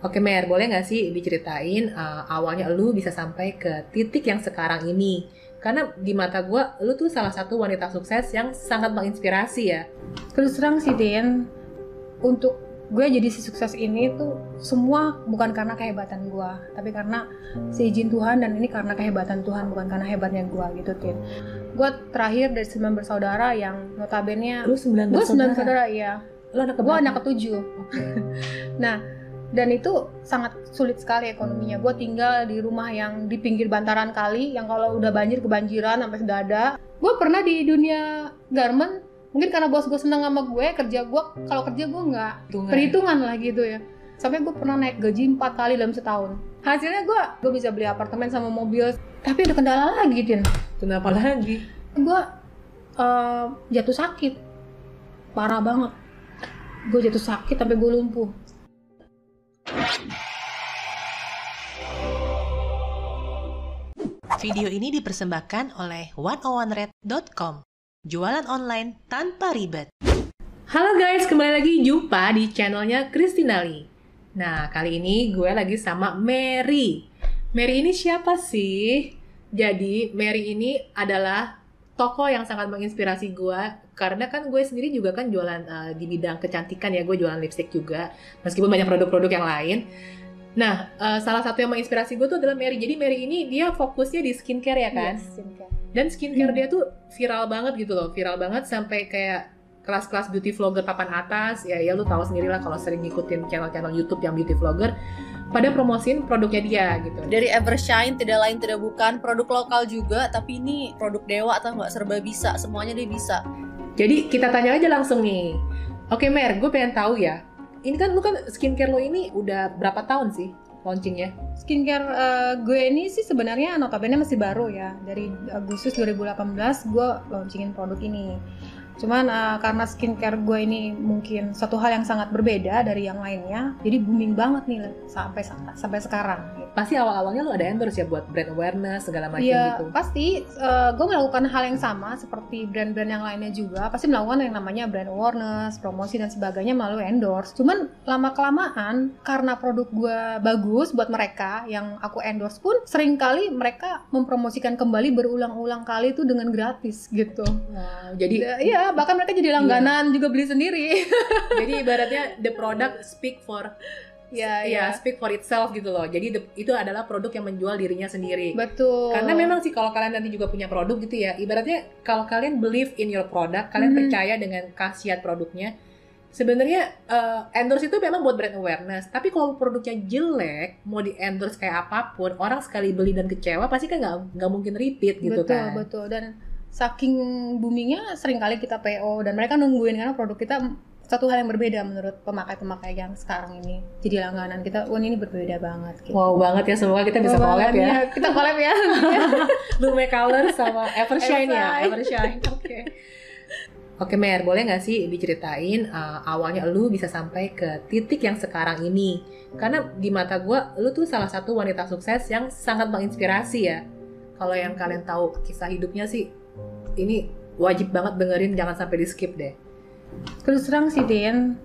Oke Mer, boleh nggak sih diceritain uh, awalnya lu bisa sampai ke titik yang sekarang ini? Karena di mata gue, lu tuh salah satu wanita sukses yang sangat menginspirasi ya. Terus terang sih Den, untuk gue jadi si sukses ini tuh semua bukan karena kehebatan gue, tapi karena seizin Tuhan dan ini karena kehebatan Tuhan bukan karena hebatnya gue gitu Tin. Gue terakhir dari sembilan bersaudara yang notabene Lu sembilan gue sembilan bersaudara. saudara iya. Lu anak Gue keberapa? anak ketujuh. Oke. Nah, dan itu sangat sulit sekali ekonominya. Gue tinggal di rumah yang di pinggir bantaran kali, yang kalau udah banjir kebanjiran sampai sedada. Gue pernah di dunia garment, mungkin karena bos gue senang sama gue, kerja gue, kalau kerja gue nggak Hitungan. perhitungan lah gitu ya. Sampai gue pernah naik gaji empat kali dalam setahun. Hasilnya gue, gue bisa beli apartemen sama mobil. Tapi ada kendala lagi, Din. Kenapa lagi? Gue eh, jatuh sakit, parah banget. Gue jatuh sakit sampai gue lumpuh. Video ini dipersembahkan oleh 101red.com. Jualan online tanpa ribet. Halo guys, kembali lagi jumpa di channelnya Christina Lee. Nah, kali ini gue lagi sama Mary. Mary ini siapa sih? Jadi, Mary ini adalah tokoh yang sangat menginspirasi gue karena kan gue sendiri juga kan jualan eh, di bidang kecantikan ya, gue jualan lipstick juga meskipun banyak produk-produk yang lain. Nah, eh, salah satu yang menginspirasi gue tuh adalah Mary. Jadi Mary ini dia fokusnya di skincare ya kan? Yes, skincare. Dan skincare dia tuh viral banget gitu loh, viral banget sampai kayak kelas-kelas beauty vlogger papan atas. Ya ya lu tahu sendiri lah kalau sering ngikutin channel-channel YouTube yang beauty vlogger pada promosiin produknya dia gitu. dari Evershine tidak lain tidak bukan produk lokal juga tapi ini produk dewa atau nggak serba bisa semuanya dia bisa Jadi kita tanya aja langsung nih. Oke Mer, gue pengen tahu ya. Ini kan lu kan skincare lo ini udah berapa tahun sih launchingnya? Skincare eh, gue ini sih sebenarnya notabene masih baru ya. Dari Agustus 2018 gue launchingin produk ini. Cuman eh, karena skincare gue ini mungkin satu hal yang sangat berbeda dari yang lainnya, jadi booming banget nih sampai sampai sekarang. gitu. Pasti awal-awalnya lu ada endorse ya buat brand awareness segala macam Iya, gitu. pasti eh, gue melakukan hal yang sama seperti brand-brand yang lainnya juga. Pasti melakukan yang namanya brand awareness, promosi dan sebagainya melalui endorse. Cuman lama kelamaan karena produk gue bagus buat mereka yang aku endorse pun sering kali mereka mempromosikan kembali berulang-ulang kali itu dengan gratis gitu. Wow, jadi Iya, bahkan mereka jadi langganan juga beli sendiri. jadi ibaratnya the product speak for Iya, ya speak for itself gitu loh. Jadi itu adalah produk yang menjual dirinya sendiri. Betul. Karena memang sih kalau kalian nanti juga punya produk gitu ya, ibaratnya kalau kalian believe in your product, kalian Mhm. percaya dengan khasiat produknya, sebenarnya eh, endorse itu memang buat brand awareness. Tapi kalau produknya jelek, mau di endorse kayak apa pun, orang sekali beli dan kecewa pasti kan nggak nggak mungkin repeat gitu betul, kan. Betul, Dan saking boomingnya sering kali kita PO dan mereka nungguin karena produk kita satu hal yang berbeda menurut pemakai-pemakai yang sekarang ini. Jadi langganan kita, wah ini berbeda banget. Gitu. Wow banget ya, semoga kita bisa collab ya. iya, Kita collab ya. Lume Color sama Evershine ya, Evershine. Oke. Oke Mer, boleh nggak sih diceritain uh, awalnya lu bisa sampai ke titik yang sekarang ini? Karena di mata gua, lu tuh salah satu wanita sukses yang sangat menginspirasi ya. Kalau yang kalian tahu kisah hidupnya sih, ini wajib banget dengerin, jangan sampai di skip deh. Terus terang sih Den,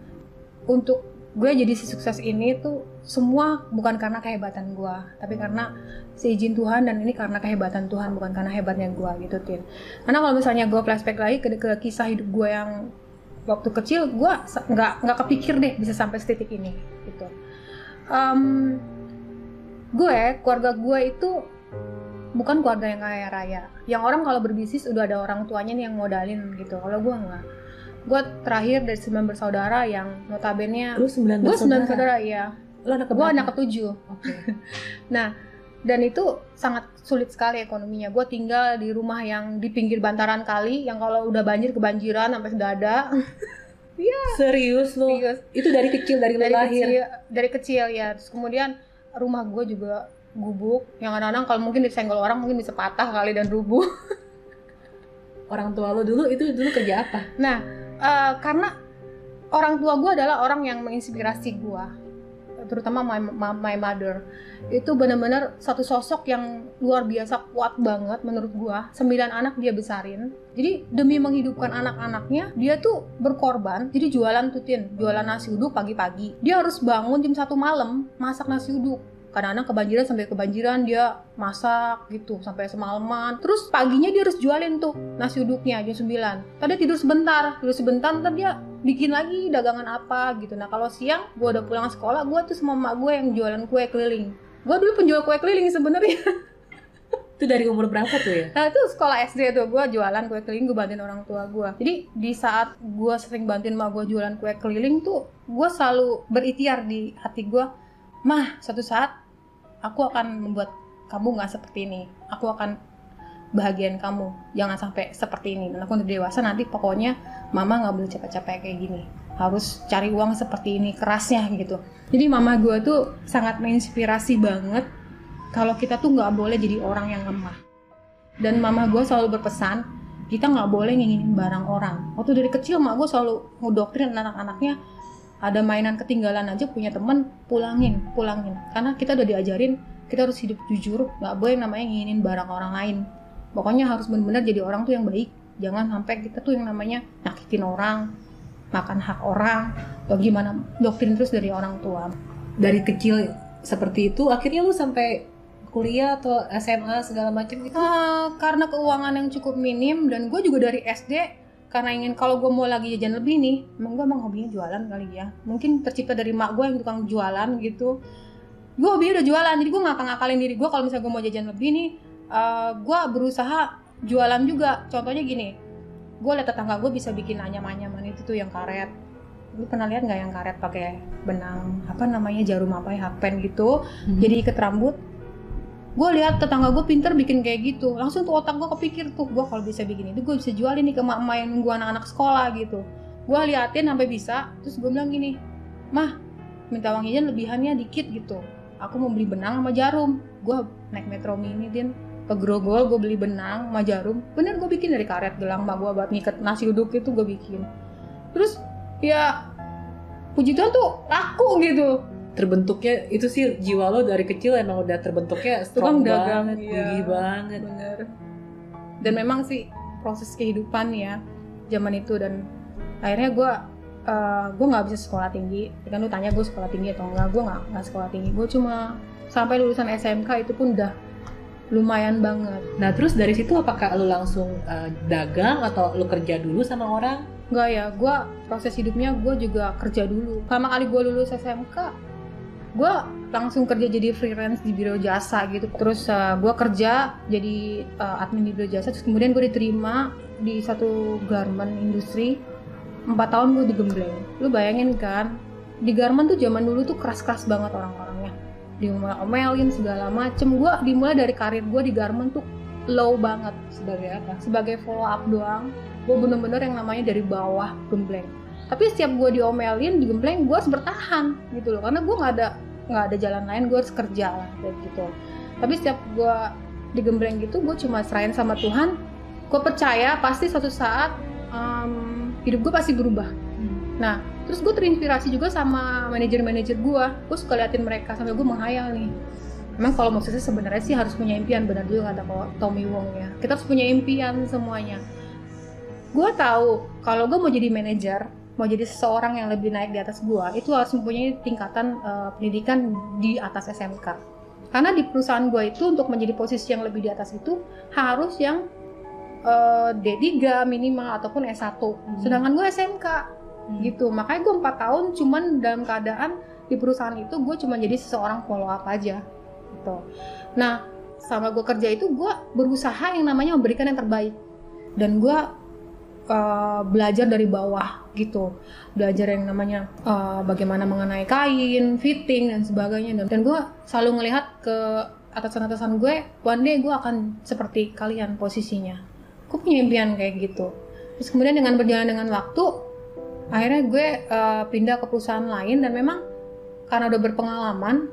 untuk gue jadi si sukses ini tuh semua bukan karena kehebatan gue, tapi karena seizin Tuhan dan ini karena kehebatan Tuhan bukan karena hebatnya gue gitu Tin. Karena kalau misalnya gue flashback lagi ke, ke kisah hidup gue yang waktu kecil, gue nggak nggak kepikir deh bisa sampai setitik ini gitu. Em, gue keluarga gue itu bukan keluarga yang kaya raya. Yang orang kalau berbisnis udah ada orang tuanya nih yang modalin gitu. Kalau gue nggak gue terakhir dari sembilan bersaudara yang notabene Lu sembilan gue sembilan saudara iya Lu anak gue anak ketujuh Oke. dan itu sangat sulit sekali ekonominya gue tinggal di rumah yang di pinggir bantaran kali yang kalau udah banjir kebanjiran sampai sedada Serius lu? Serius. Itu dari kecil, dari, dari lahir? kecil dari kecil ya terus kemudian rumah gue juga gubuk yang kadang-kadang kalau mungkin disenggol orang mungkin bisa patah kali dan rubuh Orang tua lu dulu itu dulu kerja apa? Nah, eh, karena orang tua gue adalah orang yang menginspirasi gue. terutama my, my, my mother. Itu benar-benar satu sosok yang luar biasa kuat banget menurut gua. Sembilan anak dia besarin. Jadi demi menghidupkan anak-anaknya dia tuh berkorban. Jadi jualan tutin jualan nasi uduk pagi-pagi. Dia harus bangun jam satu malam masak nasi uduk kadang-kadang kebanjiran sampai kebanjiran dia masak gitu sampai semalaman. Terus paginya dia harus jualin tuh nasi uduknya jam 9 tadi tidur sebentar tidur sebentar ntar dia bikin lagi dagangan apa gitu. Nah kalau siang gue udah pulang sekolah gue tuh sama emak gue yang jualan kue keliling. Gue dulu penjual kue keliling sebenarnya. Itu dari umur berapa tuh ya? Nah itu sekolah SD tuh gue jualan kue keliling gue bantuin orang tua gue. Jadi di saat gue sering bantuin mak gue jualan kue keliling tuh gue selalu berikhtiar di hati gue, mah suatu saat aku akan membuat kamu nggak seperti ini. Aku akan bahagian kamu. Jangan sampai seperti ini. Dan aku udah dewasa nanti pokoknya mama nggak boleh capek-capek kayak gini. Harus cari uang seperti ini kerasnya gitu. Jadi mama gue tuh sangat menginspirasi banget kalau kita tuh nggak boleh jadi orang yang lemah. Dan mama gue selalu berpesan, kita nggak boleh nginginin barang orang. Waktu dari kecil mak gue selalu ngedoktrin anak-anaknya, ada mainan ketinggalan aja punya temen, pulangin, pulangin. Karena kita udah diajarin, kita harus hidup jujur, nggak boleh namanya nginginin barang orang lain. Pokoknya harus benar-benar jadi orang tuh yang baik. Jangan sampai kita tuh yang namanya nyakitin orang, makan hak orang, atau gimana doktrin terus dari orang tua. Dari kecil seperti itu akhirnya lu sampai kuliah atau SMA segala macam gitu. Eh, karena keuangan yang cukup minim dan gue juga dari SD karena ingin kalau gue mau lagi jajan lebih nih, emang gue emang hobinya jualan kali ya. Mungkin tercipta dari mak gue yang tukang jualan gitu. Gue hobinya udah jualan, jadi gue ngakal-ngakalin diri gue kalau misalnya gue mau jajan lebih nih, eh, gue berusaha jualan juga. Contohnya gini, gue liat tetangga gue bisa bikin anyam-anyaman itu tuh yang karet. Lu pernah lihat nggak yang karet pakai benang apa namanya jarum apa ya hakpen gitu? Hmm. Jadi ikat rambut gue lihat tetangga gue pinter bikin kayak gitu. Langsung tuh otak gue kepikir tuh gue kalau bisa bikin itu gue bisa jualin nih ke emak-emak yang nunggu anak-anak sekolah gitu. Gue liatin sampai bisa terus gue bilang gini mah minta uang jajan lebihannya dikit gitu. Aku mau beli benang sama jarum. Gue naik metro mini din. Ke Grogol gue beli benang sama jarum. Bener gue bikin dari karet gelang mak gue buat ngikat nasi uduk itu gue bikin. Terus ya puji Tuhan tuh laku gitu terbentuknya itu sih jiwa lo dari kecil emang udah terbentuknya strong Tukang banget, iya. gigih banget. bener dan memang sih proses kehidupan ya zaman itu dan akhirnya gue gue nggak bisa sekolah tinggi kan lu tanya gue sekolah tinggi atau enggak gue nggak nggak sekolah tinggi gue cuma sampai lulusan SMK itu pun udah lumayan banget Nah terus dari situ apakah lo langsung uh, dagang atau lo kerja dulu sama orang? Enggak ya, gue proses hidupnya gue juga kerja dulu. Pertama kali gue lulus SMK, gue langsung kerja jadi freelance di biro jasa gitu. Terus gue kerja jadi uh, admin di biro jasa. Terus kemudian gue diterima di satu garment industri. Empat tahun gue digembleng. Lu bayangin kan, di garment tuh zaman dulu tuh keras-keras banget orang-orangnya. Diomelin segala macem. Gue dimulai dari karir gue di garment tuh low banget Sebagai apa? sebagai follow up doang gue bener-bener yang namanya dari bawah gembleng tapi setiap gue diomelin digembleng gue harus bertahan gitu loh. Karena gue nggak ada nggak ada jalan lain gue harus kerja lah kayak gitu. Tapi setiap gue digembleng gitu gue cuma serahin sama Tuhan. Gue percaya pasti suatu saat em, hidup gue pasti berubah. Nah terus gue terinspirasi juga sama manajer-manajer gue gue suka liatin mereka sampai gue menghayal nih. Emang kalau sukses sebenarnya sih harus punya impian benar juga kata kalau Tommy Wong ya. Kita harus punya impian semuanya. Gue tahu kalau gue mau jadi manajer, mau jadi seseorang yang lebih naik di atas gue, itu harus mempunyai tingkatan eh, pendidikan di atas SMK. Karena di perusahaan gue itu untuk menjadi posisi yang lebih di atas itu harus yang eh, D3 minimal ataupun S1. Sedangkan gue SMK gitu. Makanya gue 4 tahun cuman dalam keadaan di perusahaan itu gue cuma jadi seseorang follow up aja gitu. Nah, sama gue kerja itu gue berusaha yang namanya memberikan yang terbaik dan gue uh, belajar dari bawah gitu, belajar yang namanya uh, bagaimana mengenai kain, fitting dan sebagainya dan, dan gue selalu ngelihat ke atasan-atasan gue, one day gue akan seperti kalian posisinya. Gue punya impian kayak gitu. Terus kemudian dengan berjalan dengan waktu, akhirnya gue uh, pindah ke perusahaan lain dan memang karena udah berpengalaman,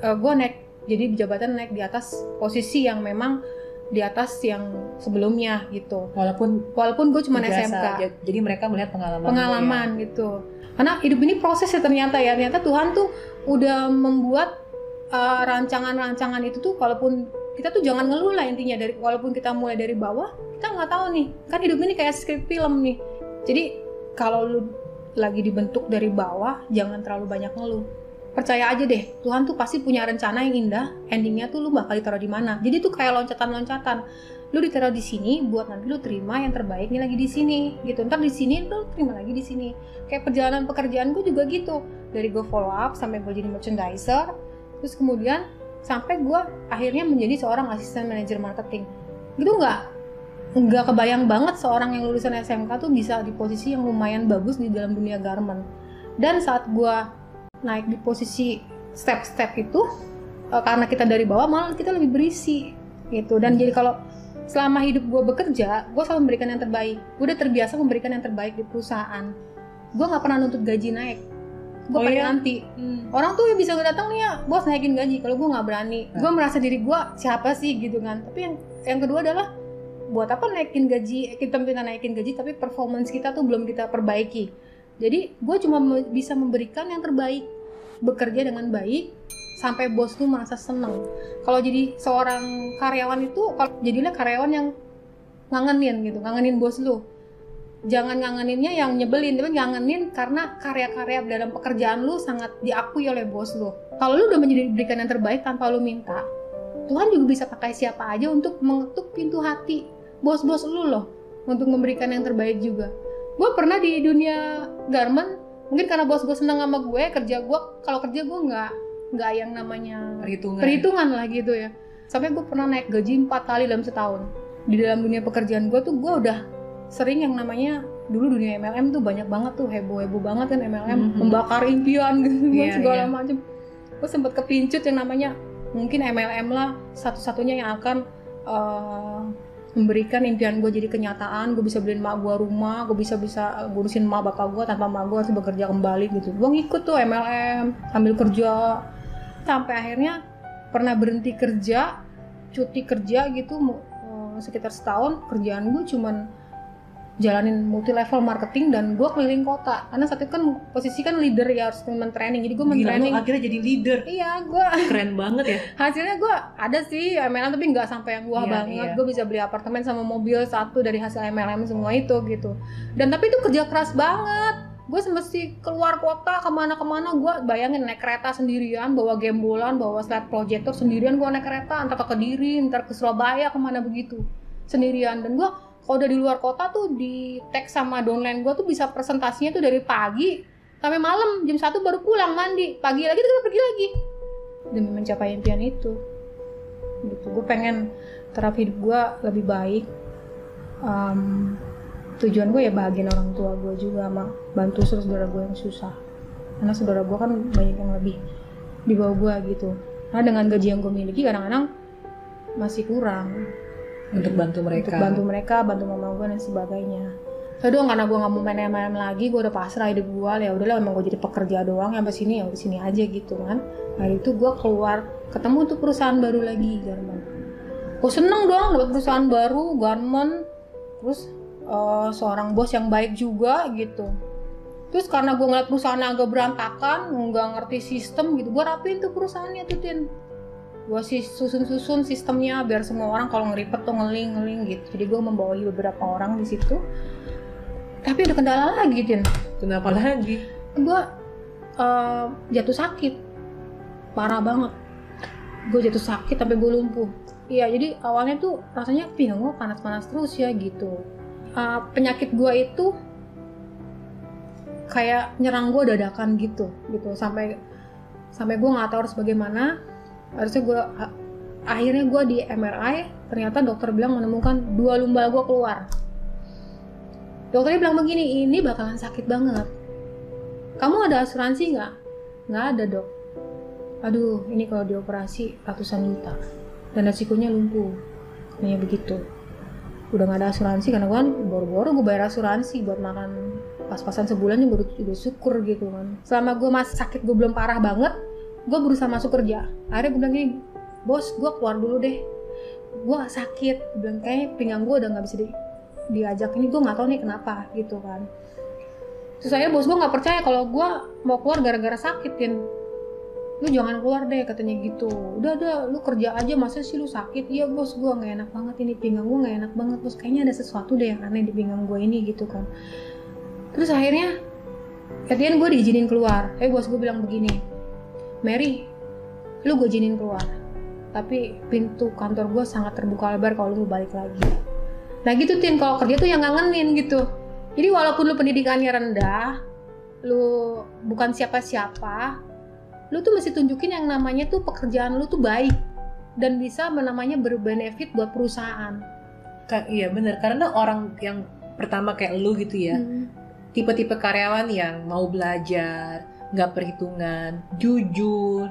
uh, gue naik jadi jabatan naik di atas posisi yang memang di atas yang sebelumnya gitu. Walaupun Walaupun gue cuma SMK, jadi mereka melihat pengalaman. lo pengalaman gitu. Karena hidup ini proses ya ternyata ya. Ternyata Tuhan tuh udah membuat uh, rancangan-rancangan itu tuh walaupun kita tuh jangan ngeluh lah intinya dari walaupun kita mulai dari bawah kita nggak tahu nih kan hidup ini kayak skrip film nih jadi kalau lu lagi dibentuk dari bawah jangan terlalu banyak ngeluh percaya aja deh Tuhan tuh pasti punya rencana yang indah endingnya tuh lu bakal ditaruh di mana. Jadi tuh kayak loncatan-loncatan. Lu ditaruh di sini buat nanti lu terima yang terbaik nih lagi di sini gitu. Ntar di sini lu terima lagi di sini. Kayak perjalanan pekerjaan gue juga gitu. Dari gue follow up sampai gue jadi merchandiser terus kemudian sampai gue akhirnya menjadi seorang asisten manajer marketing. Gitu nggak? Nggak kebayang banget seorang yang lulusan SMK tuh bisa di posisi yang lumayan bagus di dalam dunia garment. Dan saat gue naik di posisi step-step itu uh, karena kita dari bawah malah kita lebih berisi gitu. Dan jadi kalau selama hidup gue bekerja gue selalu memberikan yang terbaik. Gue udah terbiasa memberikan yang terbaik di perusahaan. Gue nggak pernah nuntut gaji naik. Gue Oh paling iya? anti. Hmm. orang tuh bisa datang nih ya bos naikin gaji. Kalau gue nggak berani gue merasa diri gue siapa sih gitu kan. Tapi yang yang kedua adalah buat apa naikin gaji? Kita minta naikin gaji tapi performance kita tuh belum kita perbaiki jadi gue cuma bisa memberikan yang terbaik. Bekerja dengan baik sampai bos lu merasa seneng. Kalau jadi seorang karyawan itu kalau jadilah karyawan yang ngangenin gitu ngangenin bos lu. Jangan ngangeninnya yang nyebelin tapi ngangenin karena karya-karya dalam pekerjaan lu sangat diakui oleh bos lu. Kalau lu udah menjadi berikan yang terbaik tanpa lu minta Tuhan juga bisa pakai siapa aja untuk mengetuk pintu hati bos-bos lu loh untuk memberikan yang terbaik juga gue pernah di dunia garment mungkin karena bos gue senang sama gue kerja gue kalau kerja gue nggak nggak yang namanya perhitungan perhitungan lah gitu ya sampai gue pernah naik gaji empat kali dalam setahun di dalam dunia pekerjaan gue tuh gue udah sering yang namanya dulu dunia MLM tuh banyak banget tuh heboh heboh banget kan MLM Mhm. membakar impian gitu Iya, segala iya. macam gue sempet kepincut yang namanya mungkin MLM lah satu-satunya yang akan eh, memberikan impian gue jadi kenyataan gue bisa beliin mak gue rumah gue bisa bisa ngurusin mak bapak gue tanpa mak gue harus bekerja kembali gitu. Gue ngikut tuh MLM sambil kerja. Sampai akhirnya pernah berhenti kerja cuti kerja gitu eh, sekitar setahun kerjaan gue cuman jalanin multi level marketing dan gue keliling kota. Karena saat itu kan posisi kan leader ya harus men-training jadi gue Gila, lu men-training. akhirnya jadi leader. Iya gue keren banget ya. Hasilnya gue ada sih MLM tapi nggak sampai yang wah Iya, banget. iya. gue bisa beli apartemen sama mobil satu dari hasil MLM semua itu gitu. Dan tapi itu kerja keras banget. Gue mesti keluar kota ke mana-kemana gue bayangin naik kereta sendirian bawa gembolan bawa slide projector sendirian gue naik kereta antar ke Kediri ntar ke Surabaya ke mana begitu. Sendirian. Dan gue kalau udah di luar kota tuh di tag sama downline gue tuh bisa presentasinya tuh dari pagi sampai malam. Jam satu baru pulang mandi. Pagi lagi tuh kita pergi lagi. Demi mencapai impian itu. Gitu. Gue pengen taraf hidup gue lebih baik. Em, tujuan gue ya bahagian orang tua gue juga sama bantu saudara gue yang susah. Karena saudara gue kan banyak yang lebih di bawah gue gitu. Karena dengan gaji yang gue miliki kadang-kadang masih kurang untuk bantu mereka. Untuk bantu mereka bantu mama gue dan sebagainya. Saya doang karena gue nggak mau main MLM lagi gue udah pasrah hidup gue ya udahlah emang gue jadi pekerja doang sampai sini ya sini aja gitu kan. Nah itu gue keluar ketemu tuh perusahaan baru lagi garment gue seneng dong dapat perusahaan baru garment terus eh, seorang bos yang baik juga gitu. Terus karena gue ngeliat perusahaannya agak berantakan nggak ngerti sistem gitu gue rapiin tuh perusahaannya tuh tin gue sih susun-susun sistemnya biar semua orang kalau ngeripet tuh ngeling-ngeling gitu. Jadi gue membawahi beberapa orang di situ. Tapi ada kendala lagi tin kenapa lagi? Gue eh, jatuh sakit. Parah banget. Gue jatuh sakit sampai gue lumpuh. Iya jadi awalnya tuh rasanya pinggang gue panas-panas terus ya gitu. Eh, penyakit gue itu kayak nyerang gue dadakan gitu gitu. Sampai sampai gue nggak tahu harus bagaimana harusnya gue akhirnya gue di MRI ternyata dokter bilang menemukan dua lumbal gue keluar. Dokternya bilang begini ini bakalan sakit banget. Kamu ada asuransi nggak? Nggak ada dok. Aduh ini kalau dioperasi ratusan juta dan resikonya lumpuh. Katanya begitu. Udah nggak ada asuransi karena kan baru-baru gue bayar asuransi buat makan pas-pasan sebulan juga udah syukur gitu kan. Selama gue masih sakit gue belum parah banget gue berusaha masuk kerja. Akhirnya gue bilang gini bos gue keluar dulu deh. Gue sakit. Bilang kayaknya pinggang gue udah nggak bisa di- diajak. Ini gue nggak tahu nih kenapa gitu kan. Terus akhirnya bos gue nggak percaya kalau gue mau keluar gara-gara sakitin lu jangan keluar deh katanya gitu. Udah ada lu kerja aja masa sih lu sakit? Iya bos gue nggak enak banget ini pinggang gue nggak enak banget bos. Kayaknya ada sesuatu deh yang aneh di pinggang gue ini gitu kan. Terus akhirnya Katian gue diizinin keluar. Eh bos gue bilang begini Mary lu gue izinin keluar. Tapi pintu kantor gue sangat terbuka lebar kalau lu balik lagi. Nah gitu tin. Kalau kerja tuh yang ngangenin gitu. Jadi walaupun lu pendidikannya rendah lu bukan siapa-siapa lu tuh mesti tunjukin yang namanya tuh pekerjaan lu tuh baik dan bisa namanya berbenefit buat perusahaan. Ka- iya bener. Karena orang yang pertama kayak lu gitu ya Hmm. tipe-tipe karyawan yang mau belajar nggak perhitungan jujur.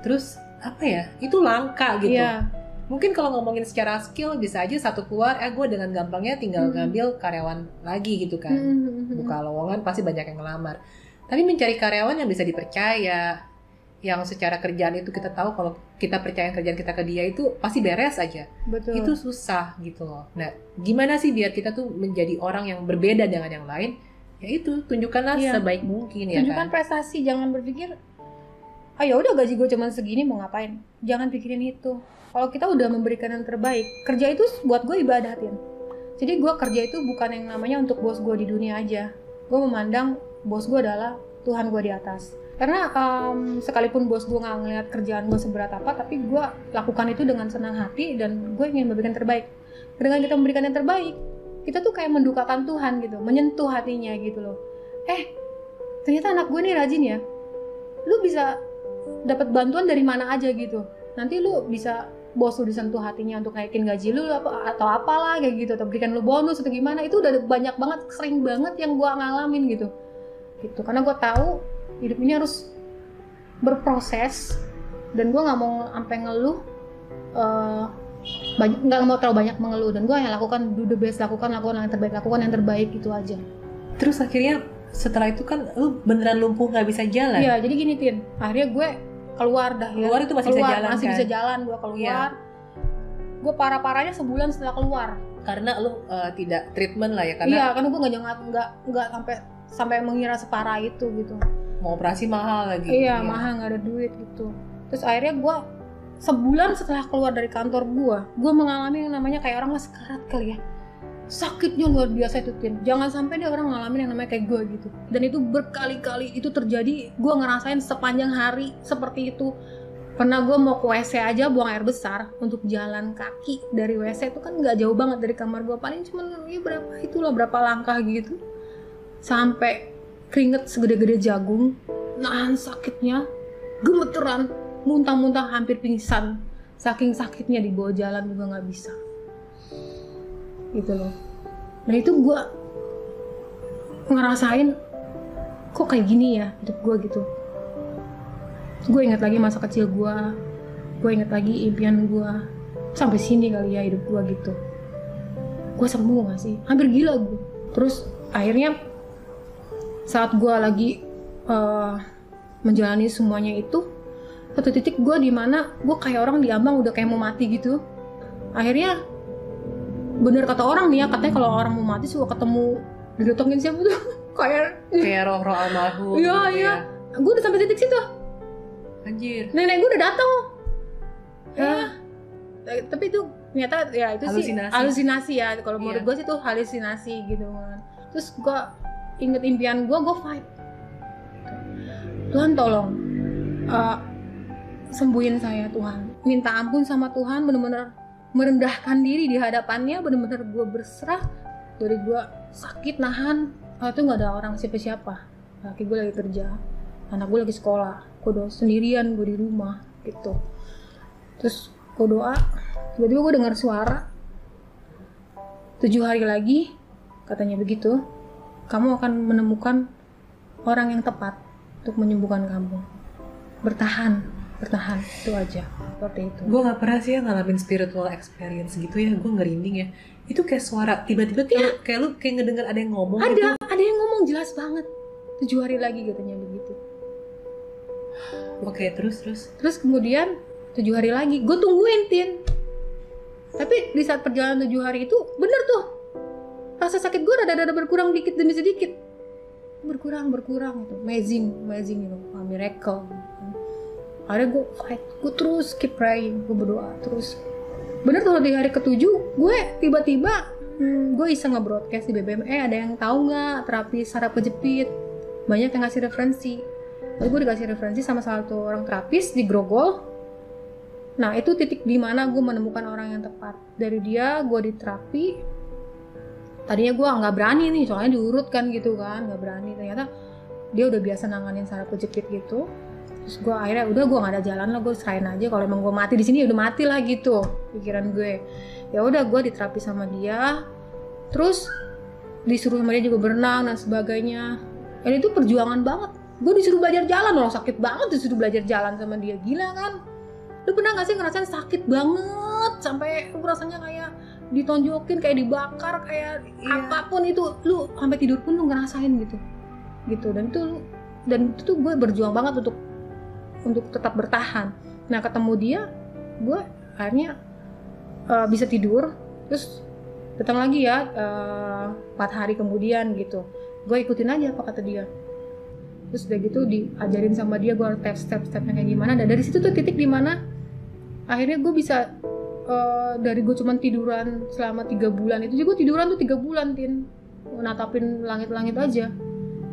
Terus apa ya itu langka gitu. Iya. mungkin kalau ngomongin secara skill bisa aja satu keluar eh gue dengan gampangnya tinggal Hmm. ngambil karyawan lagi gitu kan. Hmm. buka lowongan pasti banyak yang ngelamar. Tapi mencari karyawan yang bisa dipercaya yang secara kerjaan itu kita tahu kalau kita percaya kerjaan kita ke dia itu pasti beres aja. Betul. Itu susah gitu loh. Nah gimana sih biar kita tuh menjadi orang yang berbeda dengan yang lain ya itu tunjukkanlah Iya. sebaik mungkin ya tunjukkan kan prestasi jangan berpikir ah ya udah gaji gue cuma segini mau ngapain? Jangan pikirin itu. Kalau kita udah memberikan yang terbaik kerja itu buat gue ibadatin jadi gue kerja itu bukan yang namanya untuk bos gue di dunia aja. Gue memandang bos gue adalah Tuhan gue di atas. Karena em, sekalipun bos gue nggak ngeliat kerjaan gue seberat apa tapi gue lakukan itu dengan senang hati dan gue ingin memberikan terbaik. Dengan kita memberikan yang terbaik kita tuh kayak mendukakan Tuhan gitu menyentuh hatinya gitu loh. Eh ternyata anak gue nih rajin ya. Lu bisa dapat bantuan dari mana aja gitu. Nanti lu bisa bos lu disentuh hatinya untuk naikin gaji lu apa atau apalah kayak gitu atau berikan lu bonus atau gimana. Itu udah banyak banget sering banget yang gue ngalamin gitu. Gitu karena gue tahu hidup ini harus berproses dan gue nggak mau sampai ngeluh eh, banyak nggak mau terlalu banyak mengeluh dan gue yang lakukan do the best lakukan lakukan yang terbaik lakukan yang terbaik itu aja terus akhirnya setelah itu kan lu beneran lumpuh nggak bisa jalan Iya, jadi gini Tin, akhirnya gue keluar dah ya. Keluar itu masih bisa Keluar, jalan, masih kan? bisa jalan gue keluar. Iya. Gue parah-parahnya sebulan setelah keluar. karena lu uh, tidak treatment lah ya karena Iya, karena gue nggak jangan nggak nggak sampai sampai mengira separah itu gitu. mau operasi mahal lagi Iya, mahal nggak ada duit gitu. Terus akhirnya gue sebulan setelah keluar dari kantor gue, gue mengalami yang namanya kayak orang sekarat kali ya. Sakitnya luar biasa itu Tin. Jangan sampai deh orang ngalamin yang namanya kayak gue gitu. Dan itu berkali-kali itu terjadi. Gue ngerasain sepanjang hari seperti itu. Pernah gue mau ke WC aja buang air besar untuk jalan kaki dari WC itu kan nggak jauh banget dari kamar gue paling cuma ya berapa itulah berapa langkah gitu sampai keringet segede-gede jagung nahan sakitnya gemeteran muntah-muntah hampir pingsan. Saking sakitnya di bawah jalan juga nggak bisa. Gitu loh. Nah itu gue ngerasain kok kayak gini ya hidup gue gitu. Gue ingat lagi masa kecil gue gue ingat lagi impian gue sampai sini kali ya hidup gue gitu. Gue sembuh gak sih? Hampir gila gue terus akhirnya saat gue lagi eh, menjalani semuanya itu satu titik gue di mana gue kayak orang diambang udah kayak mau mati gitu. Akhirnya bener kata orang nih ya katanya kalau orang mau mati suka ketemu didatengin siapa tuh? Kayak kayak roh-roh almarhum Iya, gitu iya. ya. gue udah sampai titik situ. Anjir. Nenek gue udah datang ya Eh, tapi itu ternyata ya itu sih Halusinasi. halusinasi ya. Kalau menurut Iya. gue sih itu halusinasi gitu kan. Terus gue inget impian gue gue fight. Tuhan tolong eh, sembuhin saya Tuhan. Minta ampun sama Tuhan bener-bener merendahkan diri di hadapannya. Bener-bener gue berserah. Dari gue sakit nahan. Waktu itu nggak ada orang siapa-siapa. Laki gue lagi kerja anak gue lagi sekolah. Gue udah sendirian gue di rumah gitu. Terus gue doa tiba-tiba gue dengar suara. Tujuh hari lagi katanya begitu kamu akan menemukan orang yang tepat untuk menyembuhkan kamu. Bertahan bertahan itu aja. Seperti itu. Gue nggak pernah sih ya ngalamin spiritual experience gitu ya. Gue ngerinding ya. Itu kayak suara tiba-tiba kayak, kayak lu kayak ngedenger ada yang ngomong gitu. ada ada yang ngomong jelas banget. Tujuh hari lagi katanya begitu. Oke terus terus. Terus kemudian tujuh hari lagi gue tungguin tin. Tapi di saat perjalanan tujuh hari itu bener tuh. Rasa sakit gue rada-rada berkurang dikit demi sedikit. Berkurang berkurang gitu amazing amazing gitu Wah, miracle akhirnya gue fight gue terus keep praying gue berdoa terus. Bener tuh di hari ketujuh gue tiba-tiba hmm, gue iseng nge-broadcast di BBM eh ada yang tahu nggak terapi saraf kejepit? Banyak yang ngasih referensi. Lalu gue dikasih referensi sama salah satu orang terapis di Grogol. Nah itu titik di mana gue menemukan orang yang tepat. Dari dia gue diterapi. Tadinya gue nggak berani nih soalnya diurut kan gitu kan nggak berani. Ternyata dia udah biasa nanganin saraf kejepit gitu terus gue akhirnya udah gue gak ada jalan lah gue serahin aja. Kalau emang gue mati di sini ya udah mati lah gitu pikiran gue. Ya udah gue diterapi sama dia. Terus disuruh sama dia juga berenang dan sebagainya. Dan itu perjuangan banget. Gue disuruh belajar jalan loh sakit banget disuruh belajar jalan sama dia. Gila kan? Lu pernah gak sih ngerasain sakit banget? Sampai lu rasanya kayak ditonjokin kayak dibakar kayak Iya. apa pun itu. Lu sampai tidur pun lu ngerasain gitu. Gitu. Dan itu dan itu tuh gue berjuang banget untuk untuk tetap bertahan. Nah ketemu dia gue akhirnya uh, bisa tidur terus datang lagi ya uh, empat hari kemudian gitu. Gue ikutin aja apa kata dia. Terus udah gitu diajarin sama dia gue step step stepnya kayak gimana. Dan dari situ tuh titik di mana akhirnya gue bisa uh, dari gue cuman tiduran selama tiga bulan itu juga tiduran tuh tiga bulan tin. Natapin langit-langit aja.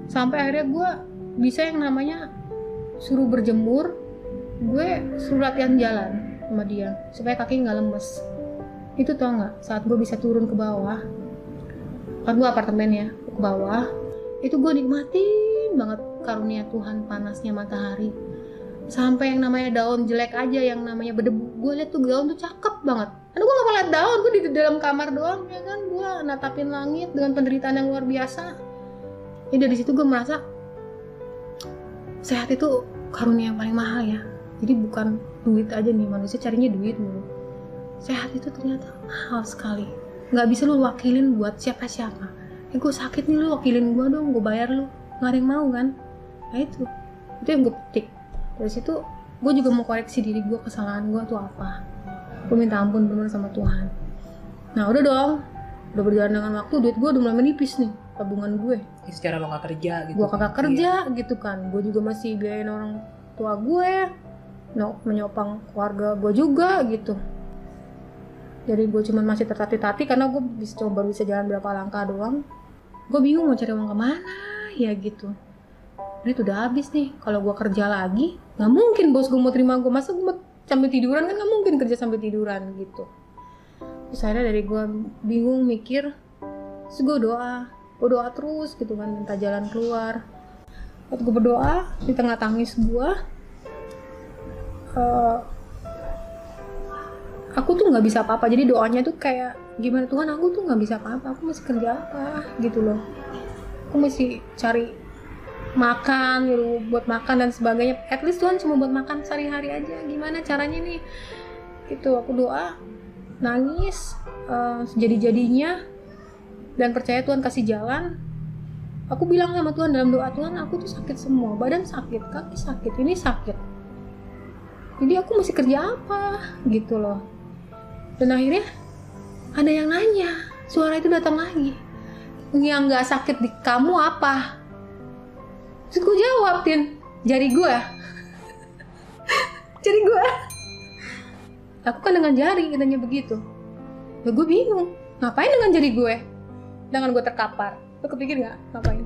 Sampai akhirnya gue bisa yang namanya suruh berjemur gue suruh latihan jalan sama dia supaya kaki nggak lemes. Itu tau nggak? Saat gue bisa turun ke bawah kan gue apartemen ya ke bawah itu gue nikmatin banget karunia Tuhan panasnya matahari. Sampai yang namanya daun jelek aja yang namanya berdebu gue liat tuh daun tuh cakep banget. Karena gue gak ngeliat daun gue di dalam kamar doang ya kan? Gue natapin langit dengan penderitaan yang luar biasa. Ya dari situ gue merasa sehat itu karunia yang paling mahal ya. Jadi bukan duit aja nih manusia carinya duit mulu. Sehat itu ternyata mahal sekali. Nggak bisa lu wakilin buat siapa siapa eh gue sakit nih lu wakilin gue dong gue bayar lu. Nggak ada yang mau kan? Nah itu. Itu yang gue petik dari situ gue juga mau koreksi diri gue kesalahan gue tuh apa. Gue minta ampun bener sama Tuhan. Nah udah dong. Udah berjalan dengan waktu duit gue udah mulai menipis nih tabungan gue. Ya, secara lo gak kerja gitu. Gue kagak kerja gitu kan. Gue juga masih biayain orang tua gue no, menyopang keluarga gue juga gitu. Jadi gue cuman masih tertati-tati karena gue bisa coba baru bisa jalan berapa langkah doang. Gue bingung mau cari uang ke mana ya gitu. Duit udah habis nih kalau gue kerja lagi nggak mungkin bos gue mau terima gue masa gue mau sambil tiduran? Kan nggak mungkin kerja sambil tiduran gitu. Terus akhirnya dari gue bingung mikir terus gue doa gue doa terus gitu kan minta jalan keluar. Waktu gue berdoa di tengah tangis gue eh, aku tuh nggak bisa apa-apa. Jadi doanya tuh kayak gimana Tuhan? Aku tuh nggak bisa apa-apa. Aku masih kerja apa? Gitu loh. Aku mesti cari makan gitu buat makan dan sebagainya. At least Tuhan cuma buat makan sehari-hari aja. Gimana caranya nih? Gitu aku doa nangis eh, jadi-jadinya dan percaya Tuhan kasih jalan aku bilang sama Tuhan dalam doa Tuhan aku tuh sakit semua badan sakit kaki sakit ini sakit. Jadi aku mesti kerja apa? Gitu loh. Dan akhirnya ada yang nanya suara itu datang lagi. Yang nggak sakit di kamu apa? Terus gue jawab Tin jari gue jari gue aku kan dengan jari katanya begitu. Ya gue bingung ngapain dengan jari gue dengan gue terkapar. Lo kepikir nggak ngapain?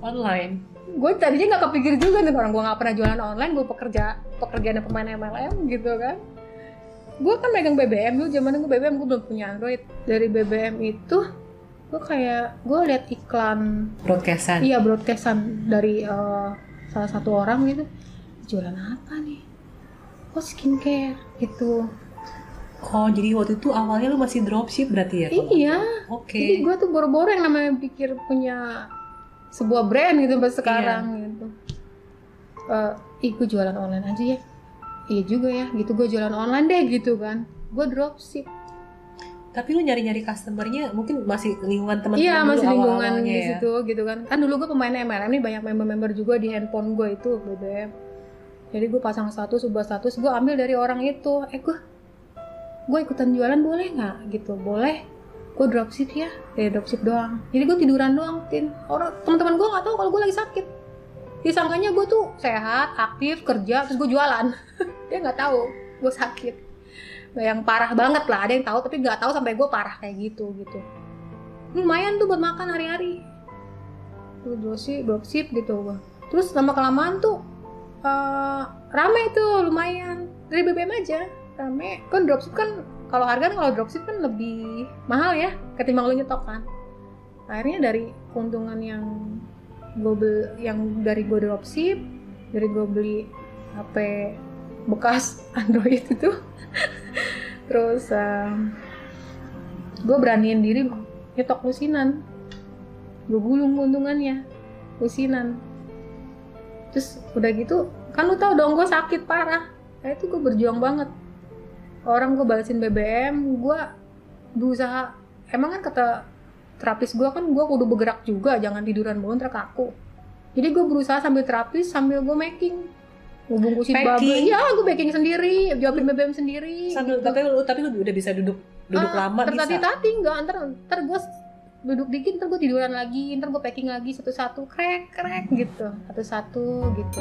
Online. Gue tadinya nggak kepikir juga nih orang gue nggak pernah jualan online gue pekerja pekerjaan pemain MLM gitu kan. Gue kan megang BBM dulu zaman gue BBM gue belum punya Android. Dari BBM itu gue kayak gue lihat iklan broadcastan. Iya broadcastan dari eh, salah satu orang gitu. Jualan apa nih? Oh skincare? Gitu oh jadi waktu itu awalnya lu masih dropship berarti ya iya oke Jadi gue tuh boro-boro yang namanya pikir punya sebuah brand gitu sampai sekarang gitu. Eh, ih gue jualan online aja ya. Iya juga ya, gitu gue jualan online deh gitu kan. Gue dropship. tapi lu nyari-nyari customernya mungkin masih lingkungan teman-teman Iya dulu masih lingkungan di ya. situ gitu kan. Kan dulu gue pemain MLM nih banyak member-member juga di handphone gue itu BBM. Jadi gue pasang status, ubah status, gue ambil dari orang itu. Eh gue, gue ikutan jualan boleh nggak gitu? Boleh. Gue dropship ya, dari dropship doang. Jadi gue tiduran doang, tin. Orang teman-teman gue nggak tahu kalau gue lagi sakit. disangkanya gue tuh sehat aktif kerja terus gue jualan dia nggak tahu gue sakit yang parah banget lah ada yang tahu tapi nggak tahu sampai gue parah kayak gitu gitu lumayan tuh buat makan hari-hari tuh dropship dropship gitu gua. terus lama kelamaan tuh eh, rame tuh lumayan dari BBM aja rame. Kan dropship kan kalau harga kan kalau dropship kan lebih mahal ya ketimbang lu nyetok kan. Akhirnya dari keuntungan yang gue beli yang dari gue dropship dari gue beli HP bekas Android itu terus gue beraniin diri nyetok lusinan. Gue gulung keuntungannya lusinan. Terus udah gitu kan lu tau dong gue sakit parah. Nah, itu gue berjuang banget orang gue balesin BBM gue berusaha. Emang kan kata terapis gue kan gue kudu bergerak juga jangan tiduran mulu ntar kaku jadi gue berusaha sambil terapis sambil gue making. Gue bungkusin bubble. Ya gue baking sendiri jawabin BBM sendiri Sambil gitu. tapi lu tapi lu udah bisa duduk duduk Ah, lama bisa. tertati-tati enggak ntar ntar gue duduk dikit ntar gue tiduran lagi ntar gue packing lagi satu-satu krek krek gitu. Satu-satu gitu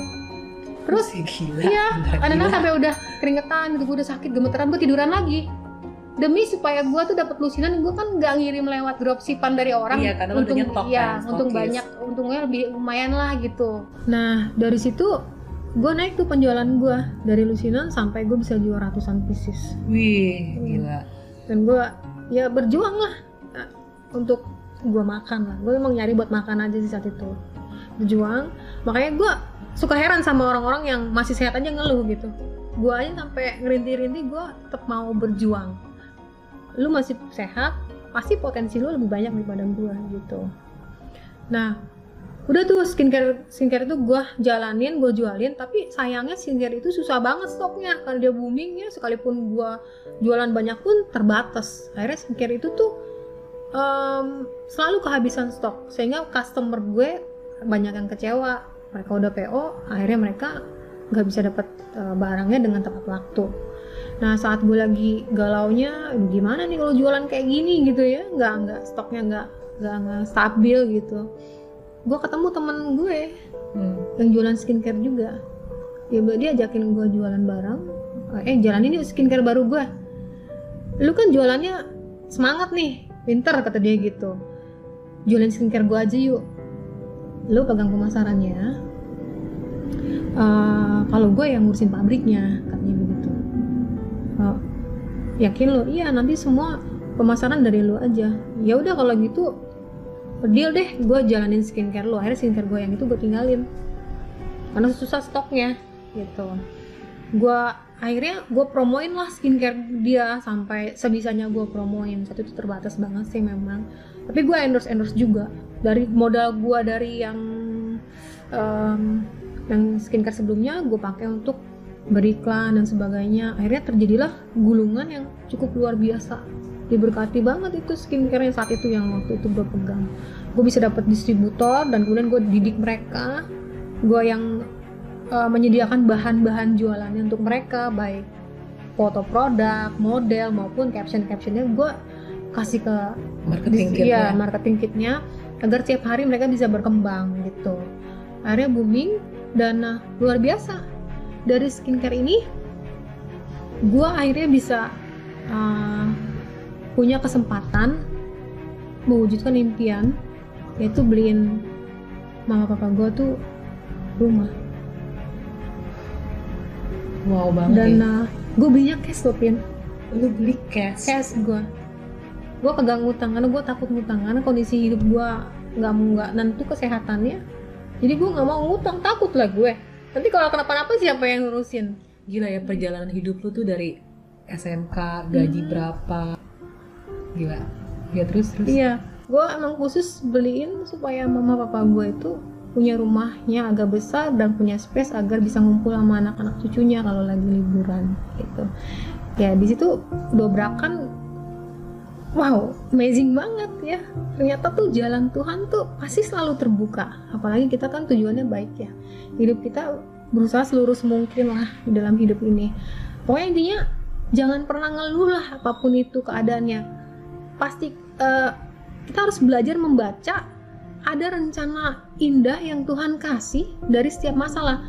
terus gila. iya gila. sampai udah keringetan gitu gue udah sakit gemeteran gue tiduran lagi. Demi supaya gue tuh dapat lusinan gue kan nggak ngirim lewat dropshipan dari orang. Iya, karena untung nyetok iya kan, untung banyak untungnya lebih lumayan lah gitu. Nah dari situ gue naik tuh penjualan gue dari lusinan sampai gue bisa jual ratusan pieces. Wih, gila. dan gue ya berjuang lah eh, untuk gue makan lah. Gue emang nyari buat makan aja sih saat itu. Berjuang. Makanya gue suka heran sama orang-orang yang masih sehat aja ngeluh gitu. Gue aja sampai ngerintih-rintih gue tetap mau berjuang. Lu masih sehat pasti potensi lu lebih banyak daripada gue gitu. Nah udah tuh skincare skincare itu gue jalanin gue jualin tapi sayangnya skincare itu susah banget stoknya. Karena dia booming ya sekalipun gue jualan banyak pun terbatas. Akhirnya skincare itu tuh em, selalu kehabisan stok. Sehingga customer gue banyak yang kecewa mereka udah PO akhirnya mereka nggak bisa dapat eh, barangnya dengan tepat waktu. Nah saat gue lagi galaunya gimana nih kalau jualan kayak gini gitu ya? Nggak nggak stoknya nggak nggak nggak stabil gitu. Gue ketemu temen gue Hmm. yang jualan skincare juga. Dia dia ajakin gue jualan barang. Eh jalanin yuk skincare baru gue lu kan jualannya semangat nih pinter kata dia gitu. Jualan skincare gue aja yuk lu pegang pemasarannya Eh, kalau gue yang ngurusin pabriknya katanya begitu. Oh, yakin lo iya nanti semua pemasaran dari lu aja. Ya udah kalau gitu deal deh gue jalanin skincare lo akhirnya skincare gue yang itu gue tinggalin. Karena susah stoknya gitu. Gue akhirnya gue promoin lah skincare dia sampai sebisanya gue promoin. Saat itu terbatas banget sih memang tapi gue endorse endorse juga. Dari modal gue dari yang em, yang skincare sebelumnya gue pakai untuk beriklan dan sebagainya. Akhirnya terjadilah gulungan yang cukup luar biasa. Diberkati banget itu skincare yang saat itu yang waktu itu gue pegang. Gue bisa dapat distributor dan kemudian gue didik mereka. Gue yang uh, menyediakan bahan-bahan jualannya untuk mereka baik foto produk model maupun caption captionnya gue kasih ke Marketing kitnya. iya, marketing kitnya agar tiap hari mereka bisa berkembang gitu akhirnya booming dan uh, luar biasa dari skincare ini gue akhirnya bisa uh, punya kesempatan mewujudkan impian yaitu beliin mama papa gue tuh rumah Wow banget dan ya. uh, gue belinya cash loh pin Lu beli cash. cash gue gue pegang utang karena gue takut ngutang karena kondisi hidup gue nggak mau nggak nentu kesehatannya jadi gue nggak mau ngutang takut lah gue nanti kalau kenapa-napa siapa yang ngurusin Gila ya perjalanan hidup lu tuh dari SMK, gaji Hmm. berapa. Gila. Ya terus terus. iya gue emang khusus beliin supaya mama papa gue itu punya rumahnya agak besar dan punya space agar bisa ngumpul sama anak-anak cucunya kalau lagi liburan gitu ya di situ dobrakan wow amazing banget ya. Ternyata tuh jalan Tuhan tuh pasti selalu terbuka. Apalagi kita kan tujuannya baik ya. Hidup kita berusaha seluruh mungkin lah dalam hidup ini. Pokoknya intinya jangan pernah ngeluh lah apa pun itu keadaannya. Pasti eh, kita harus belajar membaca. Ada rencana indah yang Tuhan kasih dari setiap masalah.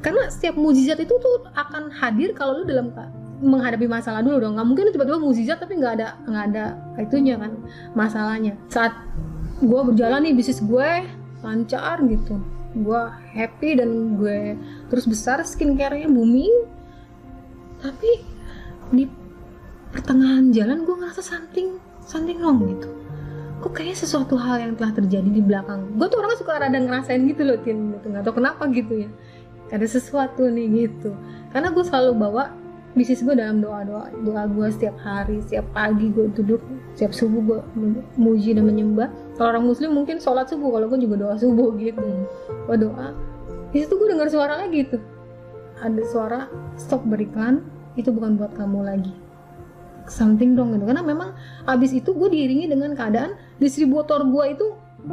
Karena setiap mujizat itu tuh akan hadir kalau lu dalam menghadapi masalah dulu dong. Nggak mungkin tiba-tiba mujizat tapi nggak ada nggak ada itunya kan masalahnya. Saat gue berjalan nih bisnis gue lancar gitu. Gue happy dan gue terus besar skincare-nya booming. Tapi di pertengahan jalan gue ngerasa something something wrong gitu. Kok kayaknya sesuatu hal yang telah terjadi di belakang. Gue tuh orangnya suka rada ngerasain gitu loh tin gitu. Nggak tahu kenapa gitu ya. Ada sesuatu nih gitu. Karena gue selalu bawa bisnis gue dalam doa doa doa gue setiap hari setiap pagi gue duduk setiap subuh gue memuji dan menyembah. Kalau orang muslim mungkin sholat subuh kalau gue juga doa subuh gitu. Gue doa di situ gue dengar suara lagi tuh. Ada suara stop beriklan itu bukan buat kamu lagi. Something wrong gitu. Karena memang abis itu gue diiringi dengan keadaan distributor gue itu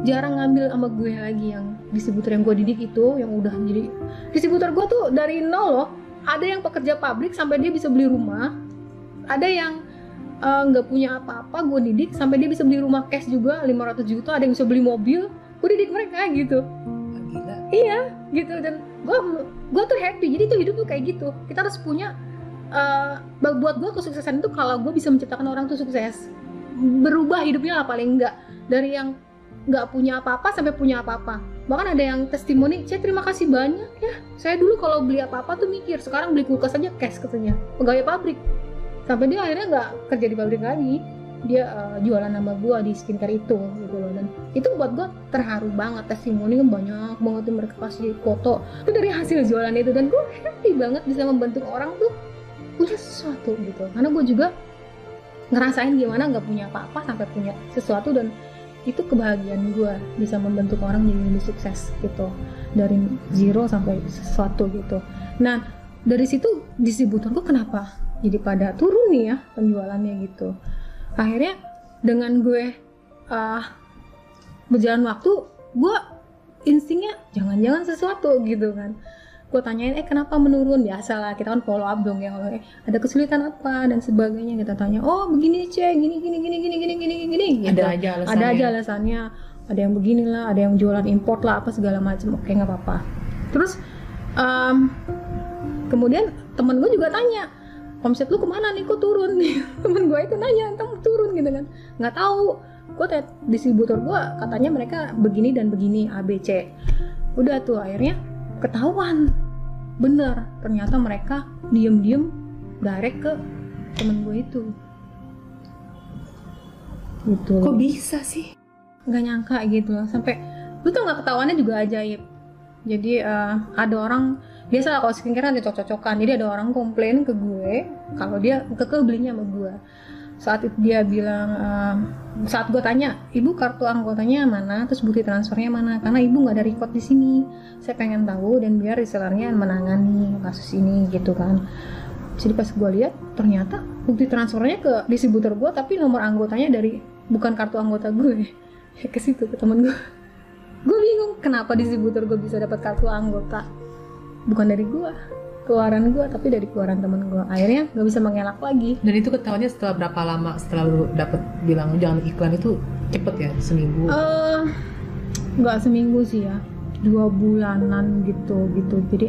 jarang ngambil sama gue lagi yang distributor yang gue didik itu yang udah jadi. Distributor gue tuh dari nol loh ada yang pekerja pabrik sampai dia bisa beli rumah. Ada yang eh, nggak punya apa-apa gue didik sampai dia bisa beli rumah cash juga 500 juta. Ada yang bisa beli mobil gue didik mereka gitu. Gila. iya gitu. Dan gue gue tuh happy. Jadi tuh hidup tuh kayak gitu. Kita harus punya eh, buat gue kesuksesan itu kalau gue bisa menciptakan orang tuh sukses. Berubah hidupnya lah paling enggak dari yang nggak punya apa-apa sampai punya apa-apa. Bahkan ada yang testimoni saya terima kasih banyak ya. Saya dulu kalau beli apa-apa tuh mikir sekarang beli kulkas aja cash katanya. Pegawai pabrik. Sampai dia akhirnya nggak kerja di pabrik lagi. Dia eh, jualan nama gua di skincare itu gitu loh. Dan itu buat gua terharu banget testimoni kan banyak banget tuh mereka kasih foto. Itu dari hasil jualan itu. Dan gua happy banget bisa membentuk orang tuh punya sesuatu gitu. Karena gue juga ngerasain gimana nggak punya apa-apa sampai punya sesuatu dan itu kebahagiaan gue bisa membentuk orang jadi lebih sukses gitu. Dari zero sampai sesuatu gitu. Nah dari situ distributor gue kenapa jadi pada turun nih ya penjualannya gitu. Akhirnya dengan gue uh, berjalan waktu gue instingnya jangan-jangan sesuatu gitu kan gue tanyain eh kenapa menurun? Biasa lah kita kan follow up dong ya eh, ada kesulitan apa? dan sebagainya. Kita tanya oh begini cek gini gini gini gini gini gini gini. Gitu. Ada aja alasannya. ada aja alasannya. Ada yang beginilah ada yang jualan import lah apa segala macam. Oke nggak apa-apa. Terus em, kemudian temen gue juga tanya omset lu ke mana nih? Kok turun? Nih temen gue itu nanya kamu turun gitu kan. Nggak tahu. Gue distributor gue katanya mereka begini dan begini ABC udah tuh akhirnya ketahuan. Bener ternyata mereka diem-diem direct ke temen gue itu. Gitu. Kok bisa sih? nggak nyangka gitu loh. Sampai lu tau nggak ketahuannya juga ajaib. Jadi eh, ada orang biasa lah kalau skincare kan cocok-cocokan. Jadi ada orang komplain ke gue kalau dia keke belinya sama gue saat itu dia bilang eh, saat gue tanya ibu kartu anggotanya mana? Terus bukti transfernya mana? Karena ibu nggak ada record di sini. Saya pengen tahu dan biar resellernya menangani kasus ini gitu kan. Jadi pas gue lihat ternyata bukti transfernya ke distributor gue tapi nomor anggotanya dari bukan kartu anggota gue ke situ ke temen gue gue bingung kenapa distributor gue bisa dapat kartu anggota bukan dari gue keluaran gue tapi dari keluaran temen gue akhirnya nggak bisa mengelak lagi. Dan itu ketahuannya setelah berapa lama setelah lu dapet bilang jangan iklan itu cepet ya seminggu. eh nggak seminggu sih ya. Dua bulanan gitu gitu. Jadi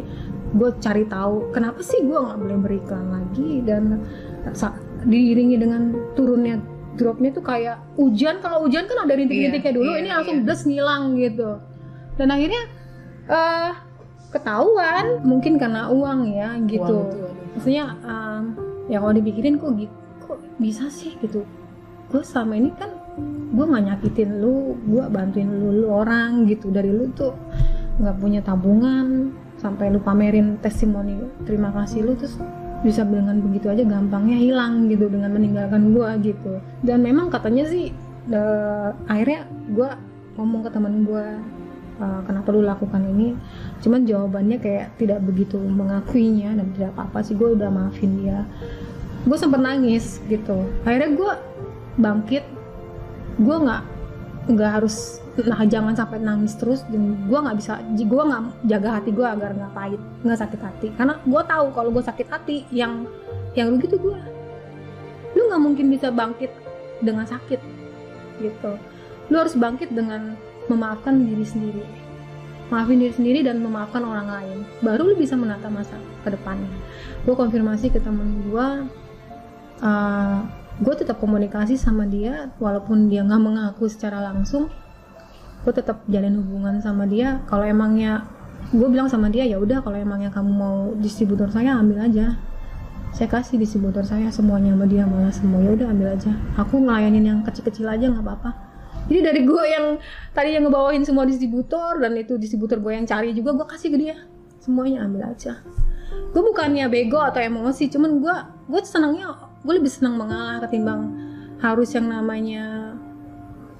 gue cari tahu kenapa sih gue nggak boleh beriklan lagi? Dan diiringi dengan turunnya dropnya tuh kayak hujan. Kalau hujan kan ada rintik-rintiknya Iya, dulu iya, ini langsung iya. des ngilang gitu. Dan akhirnya eh ketahuan. Mungkin karena uang ya gitu. Uang maksudnya um, ya kalau dipikirin kok gitu kok bisa sih gitu. Gue selama ini kan gue nggak nyakitin lu gue bantuin lu, lu orang gitu. Dari lu tuh nggak punya tabungan sampai lu pamerin testimoni terima kasih lu terus bisa dengan begitu aja gampangnya hilang gitu dengan meninggalkan gue gitu. Dan memang katanya sih eh, akhirnya gue ngomong ke temen gue "Eh, kenapa lu lakukan ini? Cuman jawabannya kayak tidak begitu mengakuinya dan tidak apa-apa sih gue udah maafin dia. Gue sempet nangis gitu. Akhirnya gue bangkit. Gue nggak nggak harus nah jangan sampai nangis terus dan gue nggak bisa gue nggak jaga hati gue agar nggak pahit nggak sakit hati. Karena gue tahu kalau gue sakit hati yang yang rugi tuh gue lu nggak mungkin bisa bangkit dengan sakit gitu. Lu harus bangkit dengan memaafkan diri sendiri. Maafin diri sendiri dan memaafkan orang lain. Baru lu bisa menata masa ke depannya. Gue konfirmasi ke temen gue uh, gue tetap komunikasi sama dia walaupun dia nggak mengaku secara langsung. Gue tetap jalin hubungan sama dia. Kalau emangnya gue bilang sama dia ya udah kalau emangnya kamu mau distributor saya ambil aja. Saya kasih distributor saya semuanya sama dia malah semua ya udah ambil aja. Aku ngelayanin yang kecil-kecil aja nggak apa-apa jadi dari gue yang tadi yang ngebawain semua distributor dan itu distributor gue yang cari juga gue kasih ke dia. Semuanya ambil aja. Gue bukannya bego atau emosi cuman gue gue senangnya gue lebih senang mengalah ketimbang harus yang namanya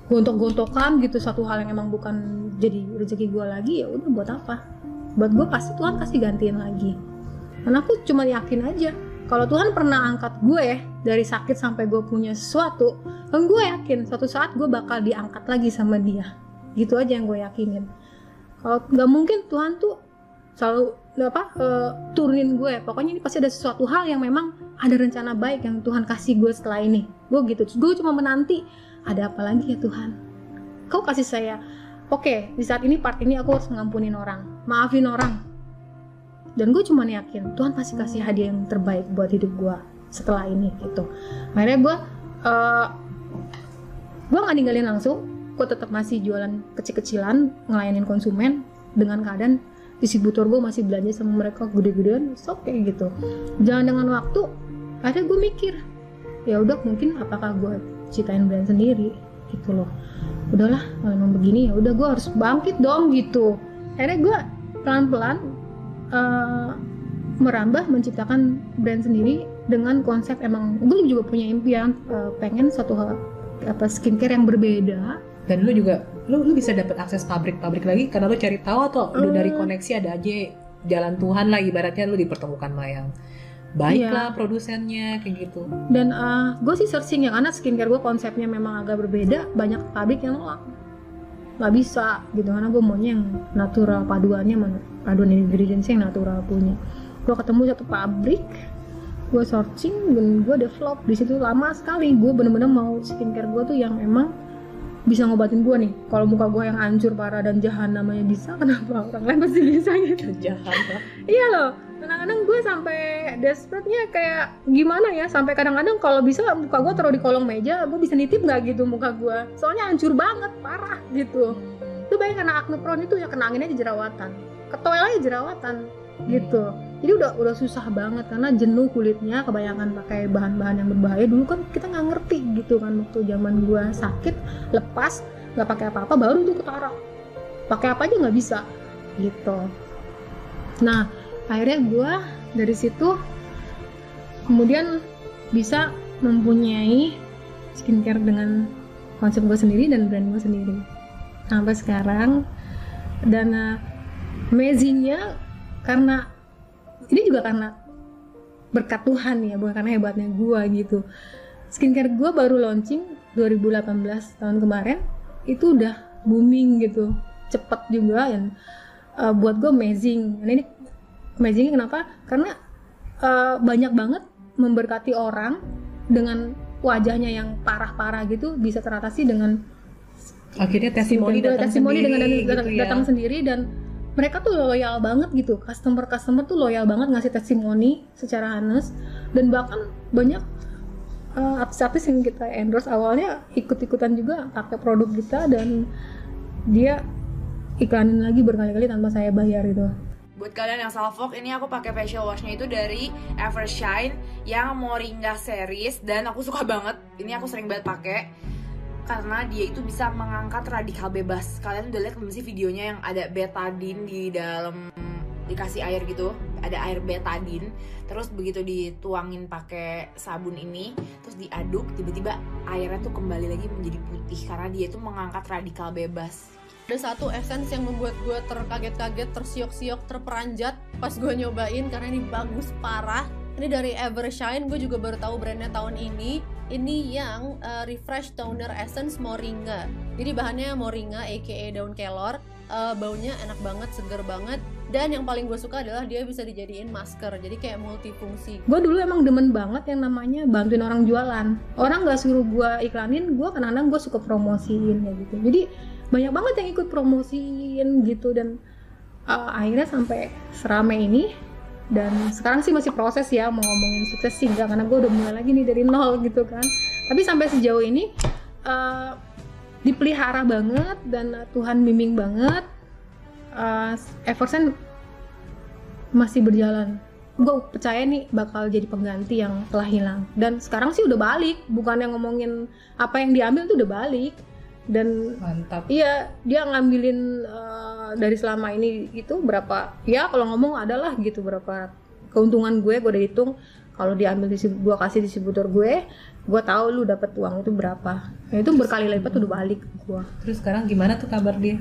gontok-gontokan gitu satu hal yang emang bukan jadi rezeki gue lagi ya udah buat apa? Buat gue pasti Tuhan kasih gantiin lagi. Karena aku cuma yakin aja kalau Tuhan pernah angkat gue dari sakit sampai gue punya sesuatu dan gue yakin suatu saat gue bakal diangkat lagi sama dia. Gitu aja yang gue yakinin. Kalau nggak mungkin Tuhan tuh selalu apa uh, turunin gue. Pokoknya ini pasti ada sesuatu hal yang memang ada rencana baik yang Tuhan kasih gue setelah ini. Gue gitu. Gue cuma menanti ada apa lagi ya Tuhan? Kau kasih saya. Oke okay, di saat ini part ini aku harus ngampunin orang. Maafin orang dan gue cuma yakin Tuhan pasti kasih hadiah yang terbaik buat hidup gue setelah ini gitu. Akhirnya gue uh, gue nggak ninggalin langsung. Gue tetap masih jualan kecil-kecilan ngelayanin konsumen dengan keadaan distributor gue masih belanja sama mereka gede-gedean oke okay, gitu. Jangan dengan waktu akhirnya gue mikir ya udah mungkin apakah gue ciptain brand sendiri? Gitu loh. Udahlah kalau emang begini ya udah gue harus bangkit dong gitu. Akhirnya gue pelan-pelan uh, merambah menciptakan brand sendiri dengan konsep emang gue juga punya impian uh, pengen satu hal apa skincare yang berbeda. Dan lu juga lu lu bisa dapat akses pabrik-pabrik lagi karena lu cari tahu atau lu dari koneksi ada aja jalan Tuhan lah ibaratnya lu dipertemukan sama yang baik iya. produsennya kayak gitu. Dan uh, gue sih searching ya karena skincare gue konsepnya memang agak berbeda banyak pabrik yang nolak nggak bisa gitu karena gue maunya yang natural paduannya mana paduan ingredients yang natural punya. Gue ketemu satu pabrik gue searching dan gue develop. Di situ lama sekali. Gue bener-bener mau skincare gue tuh yang emang bisa ngobatin gue nih. Kalau muka gue yang hancur parah dan jahan namanya bisa kenapa orang lain pasti bisa gitu? Jahan iya loh. Kadang-kadang gue sampai desperate-nya kayak gimana ya? Sampai kadang-kadang kalau bisa muka gue taruh di kolong meja gue bisa nitip nggak gitu muka gue soalnya hancur banget parah gitu. Itu banyak karena acne prone itu ya kena angin aja jerawatan ketoel aja jerawatan gitu. Jadi udah udah susah banget karena jenuh kulitnya kebanyakan pakai bahan-bahan yang berbahaya. Dulu kan kita nggak ngerti gitu kan waktu zaman gue sakit lepas nggak pakai apa-apa baru tuh ketara. Pakai apa aja nggak bisa gitu. Nah akhirnya gue dari situ kemudian bisa mempunyai skincare dengan konsep gue sendiri dan brand gue sendiri. Sampai sekarang dan uh, amazingnya karena ini juga karena berkat Tuhan ya bukan karena hebatnya gue gitu. Skincare gue baru launching 2018 tahun kemarin itu udah booming gitu cepet juga dan uh, buat gue amazing. Dan ini amazing kenapa? Karena uh, banyak banget memberkati orang dengan wajahnya yang parah-parah gitu bisa teratasi dengan akhirnya testimoni datang testimoni sendiri, dengan gitu datang, ya. datang sendiri dan mereka tuh loyal banget gitu. Customer customer tuh loyal banget ngasih testimoni secara honest. Dan bahkan banyak uh, artis-artis yang kita endorse awalnya ikut-ikutan juga pakai produk kita dan dia iklanin lagi berkali-kali tanpa saya bayar gitu. Buat kalian yang salfok, ini aku pakai facial washnya itu dari Evershine yang Moringa series. Dan aku suka banget. Ini aku sering banget pakai karena dia itu bisa mengangkat radikal bebas. Kalian udah lihat belum sih videonya yang ada betadine di dalam dikasih air gitu, ada air betadine. Terus begitu dituangin pakai sabun ini, terus diaduk, tiba-tiba airnya tuh kembali lagi menjadi putih karena dia itu mengangkat radikal bebas ada satu essence yang membuat gue terkaget-kaget, tersiok-siok, terperanjat pas gue nyobain karena ini bagus parah. Ini dari Evershine, gue juga baru tahu brandnya tahun ini. Ini yang uh, Refresh Toner Essence Moringa. Jadi bahannya Moringa, aka daun kelor. Uh, baunya enak banget, seger banget. Dan yang paling gue suka adalah dia bisa dijadiin masker, jadi kayak multifungsi. Gue dulu emang demen banget yang namanya bantuin orang jualan. Orang nggak suruh gue iklanin, gue kadang-kadang gue suka promosiin ya gitu. Jadi banyak banget yang ikut promosiin gitu dan uh, akhirnya sampai seramai ini dan sekarang sih masih proses ya mau ngomongin sukses sih enggak karena gue udah mulai lagi nih dari nol gitu kan. Tapi sampai sejauh ini uh, dipelihara banget dan Tuhan bimbing banget uh, Eversen masih berjalan. Gue percaya nih bakal jadi pengganti yang telah hilang. Dan sekarang sih udah balik bukan yang ngomongin apa yang diambil tuh udah balik dan Mantap. iya dia ngambilin uh, dari selama ini itu berapa ya kalau ngomong adalah gitu berapa keuntungan gue gue udah hitung kalau diambil di gue kasih distributor gue gue tahu lu dapat uang itu berapa nah, itu berkali lipat udah balik gue Terus sekarang gimana tuh kabar dia?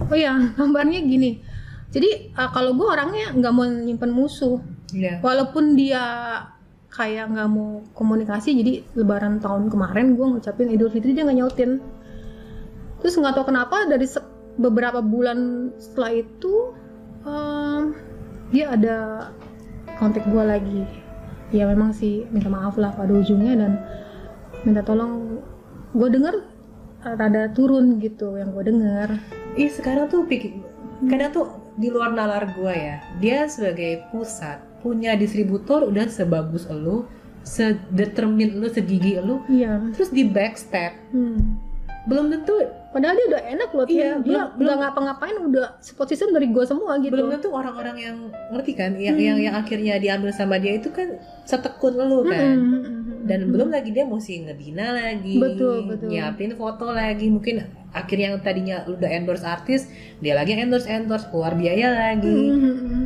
oh ya gambarnya gini jadi uh, kalau gue orangnya nggak mau nyimpen musuh Iya. walaupun dia kayak nggak mau komunikasi jadi lebaran tahun kemarin gue ngucapin idul fitri dia nggak nyautin terus nggak tahu kenapa dari beberapa bulan setelah itu em, dia ada kontak gue lagi. Ya memang sih minta maaf lah pada ujungnya dan minta tolong. Gue denger rada turun gitu yang gue denger. Ih sekarang tuh pikir kadang tuh di luar nalar gua ya dia sebagai pusat punya distributor udah sebagus elu sedetermin lu segigi elu. Iya. Terus di backstep hmm. belum tentu padahal dia udah enak loh Iya, dia belum- belum- ngapa-ngapain udah support system dari gue semua gitu belum tentu orang-orang yang ngerti kan yang Hmm. yang yang akhirnya diambil sama dia itu kan setekun lu kan Hmm, hmm, hmm, dan hmm. belum lagi dia mesti ngebina lagi Betul, betul. nyiapin foto lagi mungkin akhirnya yang tadinya lu udah endorse artis dia lagi endorse endorse keluar biaya lagi Hmm, hmm, hmm.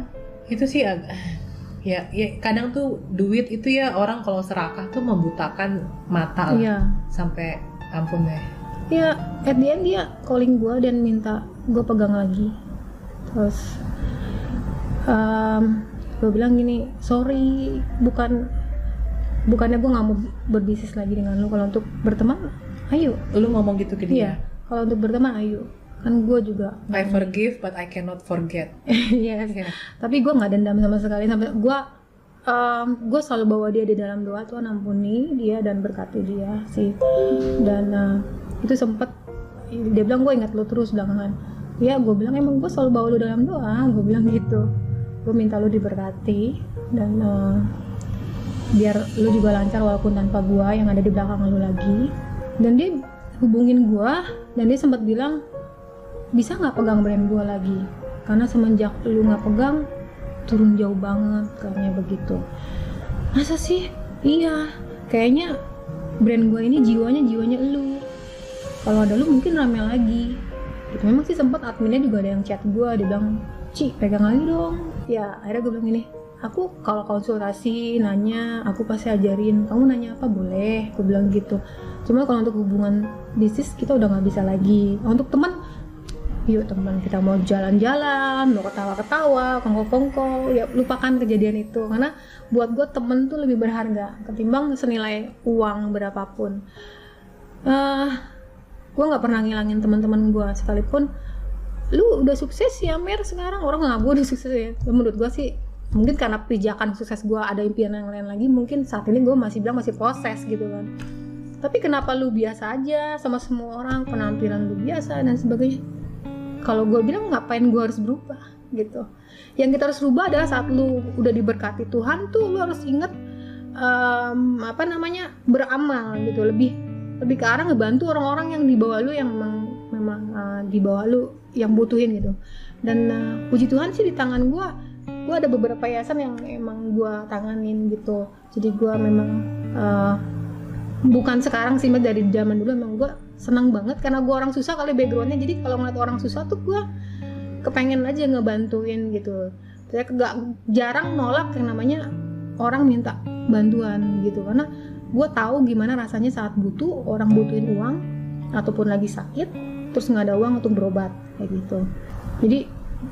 itu sih agak ya ya kadang tuh duit itu ya orang kalau serakah tuh membutakan mata lah Iya. sampai ampun deh Ya, at the end dia calling gue dan minta gue pegang lagi. Terus gue bilang gini, sorry, bukan bukannya gue nggak mau berbisnis lagi dengan lu. Kalau untuk berteman, ayo. lu ngomong gitu ke Iya. dia Kalau untuk berteman, ayo. Kan gue juga. I forgive but I cannot forget yes. Iya. Tapi gue nggak dendam sama sekali sampai gue gue selalu bawa dia di dalam doa Tuhan ampuni dia dan berkati dia sih dan eh, itu sempet dia bilang gue ingat lu terus belakangan. Ya gue bilang emang gue selalu bawa lu dalam doa. Gue bilang gitu. Gue minta lu diberkati dan eh, biar lu juga lancar walaupun tanpa gue yang ada di belakang lu lagi. Dan dia hubungin gue dan dia sempat bilang bisa nggak pegang brand gue lagi? Karena semenjak lu nggak pegang turun jauh banget kayaknya begitu. Masa sih? Iya kayaknya brand gue ini jiwanya jiwanya lu kalau ada lu mungkin rame lagi. Gitu memang sih sempat adminnya juga ada yang chat gue dia bilang Ci pegang lagi dong. Ya akhirnya gue bilang gini aku kalau konsultasi nanya aku pasti ajarin. Kamu nanya apa? Boleh aku bilang gitu. Cuma kalau untuk hubungan bisnis kita udah nggak bisa lagi. Untuk teman yuk teman kita mau jalan-jalan mau ketawa-ketawa kongko-kongko ya lupakan kejadian itu. Karena buat gue temen tuh lebih berharga ketimbang senilai uang berapapun. Eh gue nggak pernah ngilangin teman-teman gue sekalipun. Lu udah sukses ya Mer. Sekarang orang nggak gue udah sukses ya. Menurut gue sih mungkin karena pijakan sukses gue ada impian yang lain lagi mungkin saat ini gue masih bilang masih proses gitu kan. Tapi kenapa lu biasa aja sama semua orang penampilan lu biasa dan sebagainya? Kalau gue bilang ngapain gue harus berubah gitu? Yang kita harus rubah adalah saat lu udah diberkati Tuhan tuh lu harus inget em, apa namanya beramal gitu. Lebih lebih ke arah ngebantu orang-orang yang di bawah lu yang memang memang eh, di bawah lu yang butuhin gitu. Dan eh, puji Tuhan sih di tangan gue gue ada beberapa yayasan yang emang gue tanganin gitu. Jadi gue memang eh, bukan sekarang sih Mbak, dari zaman dulu emang gue senang banget karena gue orang susah kali backgroundnya. Jadi kalau ngeliat orang susah tuh gue kepengen aja ngebantuin gitu. Saya gak jarang nolak yang namanya orang minta bantuan gitu. Karena gue tahu gimana rasanya saat butuh orang butuhin uang ataupun lagi sakit terus nggak ada uang untuk berobat kayak gitu. Jadi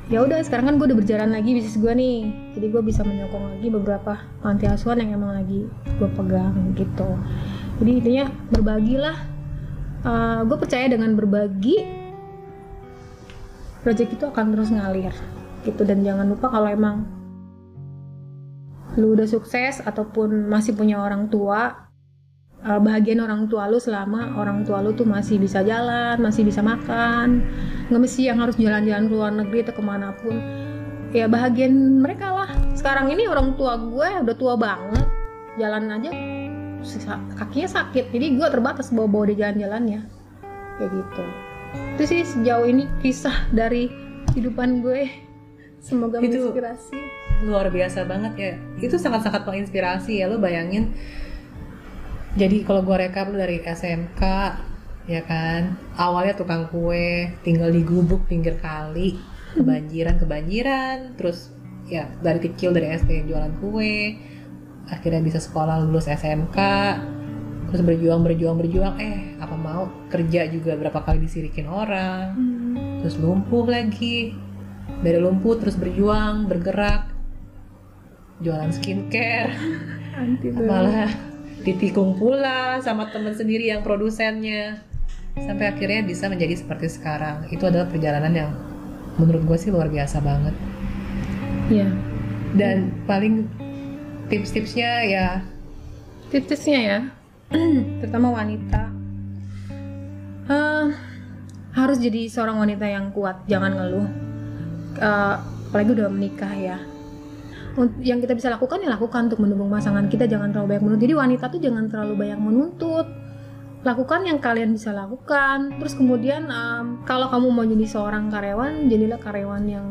ya udah sekarang kan gue udah berjalan lagi bisnis gue nih. Jadi gue bisa menyokong lagi beberapa panti asuhan yang emang lagi gue pegang gitu. Jadi intinya berbagilah. Eh, gue percaya dengan berbagi project itu akan terus ngalir gitu. Dan jangan lupa kalau emang lu udah sukses ataupun masih punya orang tua uh, bahagian orang tua lu selama orang tua lu tuh masih bisa jalan, masih bisa makan, nggak mesti yang harus jalan-jalan ke luar negeri atau ke mana pun. Ya bahagian mereka lah. Sekarang ini orang tua gue udah tua banget, jalan aja kakinya sakit, jadi gue terbatas bawa-bawa di jalan-jalannya, kayak gitu. Itu sih sejauh ini kisah dari kehidupan gue. Semoga Itu- menginspirasi. luar biasa banget ya itu sangat-sangat menginspirasi ya lo bayangin jadi kalau gua rekap lu dari SMK ya kan awalnya tukang kue tinggal di gubuk pinggir kali kebanjiran kebanjiran terus ya dari kecil dari SD jualan kue akhirnya bisa sekolah lulus SMK terus berjuang berjuang berjuang eh apa mau kerja juga berapa kali disirikin orang terus lumpuh lagi dari lumpuh terus berjuang bergerak jualan skincare malah ditikung pula sama temen sendiri yang produsennya. Sampai akhirnya bisa menjadi seperti sekarang. Itu adalah perjalanan yang menurut gue sih luar biasa banget. Iya. dan paling tips-tipsnya ya. Tips-tipsnya ya, terutama wanita. Eh, harus jadi seorang wanita yang kuat, jangan ngeluh. Eh, apalagi udah menikah ya. Yang kita bisa lakukan ya lakukan untuk mendukung pasangan kita, jangan terlalu banyak menuntut. Jadi wanita tuh jangan terlalu banyak menuntut. Lakukan yang kalian bisa lakukan. Terus kemudian em, kalau kamu mau jadi seorang karyawan, jadilah karyawan yang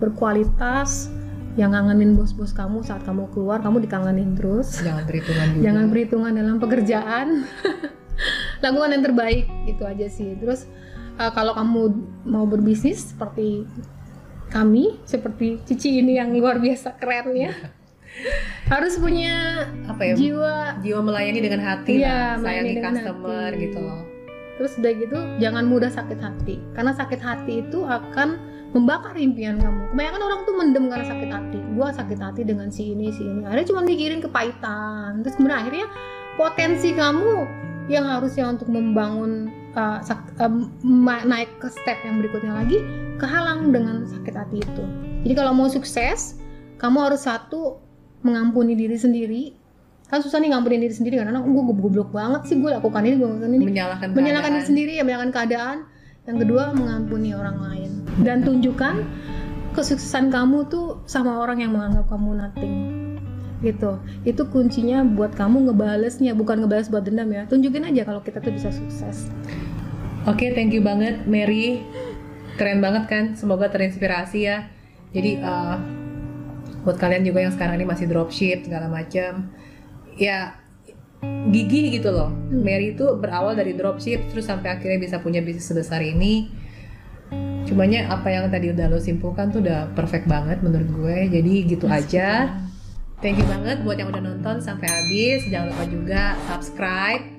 berkualitas, yang ngangenin bos-bos kamu saat kamu keluar, kamu dikangenin terus jangan perhitungan juga jangan perhitungan dalam pekerjaan lakukan yang terbaik itu aja sih terus uh, kalau kamu mau berbisnis seperti kami seperti Cici ini yang luar biasa keren ya harus punya apa ya? jiwa. Jiwa melayani dengan hati lah melayani sayangi customer hati. gitu loh. Terus udah gitu jangan mudah sakit hati. Karena sakit hati itu akan membakar impian kamu. Kebanyakan orang tuh mendem karena sakit hati. Gua sakit hati dengan si ini si ini. Akhirnya cuma mikirin kepahitan. Terus kemudian akhirnya potensi kamu yang harusnya untuk membangun uh, sak- um, ma- naik ke step yang berikutnya lagi kehalang dengan sakit hati itu. Jadi kalau mau sukses kamu harus satu mengampuni diri sendiri. Kan susah nih ngampunin diri sendiri karena gue goblok banget sih gue lakukan ini gue lakukan ini. Menyalahkan menyalahkan diri sendiri ya menyalahkan keadaan. Yang kedua mengampuni orang lain. Dan tunjukkan kesuksesan kamu tuh sama orang yang menganggap kamu nothing. Gitu. Itu kuncinya buat kamu ngebalesnya bukan ngebales buat dendam ya. Tunjukin aja kalau kita tuh bisa sukses Oke, thank you banget Mary. Keren banget kan? Semoga terinspirasi ya. Jadi uh, buat kalian juga yang sekarang ini masih dropship segala macam, ya gigih gitu loh. Mary itu berawal dari dropship terus sampai akhirnya bisa punya bisnis sebesar ini. Cumanya apa yang tadi udah lo simpulkan tuh udah perfect banget menurut gue. Jadi gitu aja. Thank you banget buat yang udah nonton sampai habis. Jangan lupa juga subscribe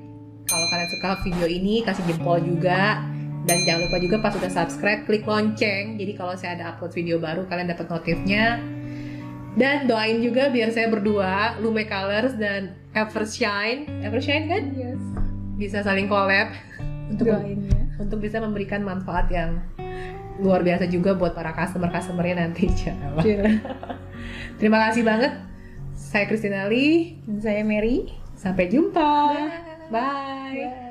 kalau kalian suka video ini kasih jempol juga. Dan jangan lupa juga pas udah subscribe klik lonceng. Jadi kalau saya ada upload video baru kalian dapat notifnya. Dan doain juga biar saya berdua Lume Colors dan Evershine Evershine kan? Yes. Bisa saling collab. Untuk doain ya. untuk bisa memberikan manfaat yang luar biasa juga buat para customer customernya nanti insyaallah. terima kasih banget. Saya Christina Lee. Dan saya Mary. Sampai jumpa bye. Bye.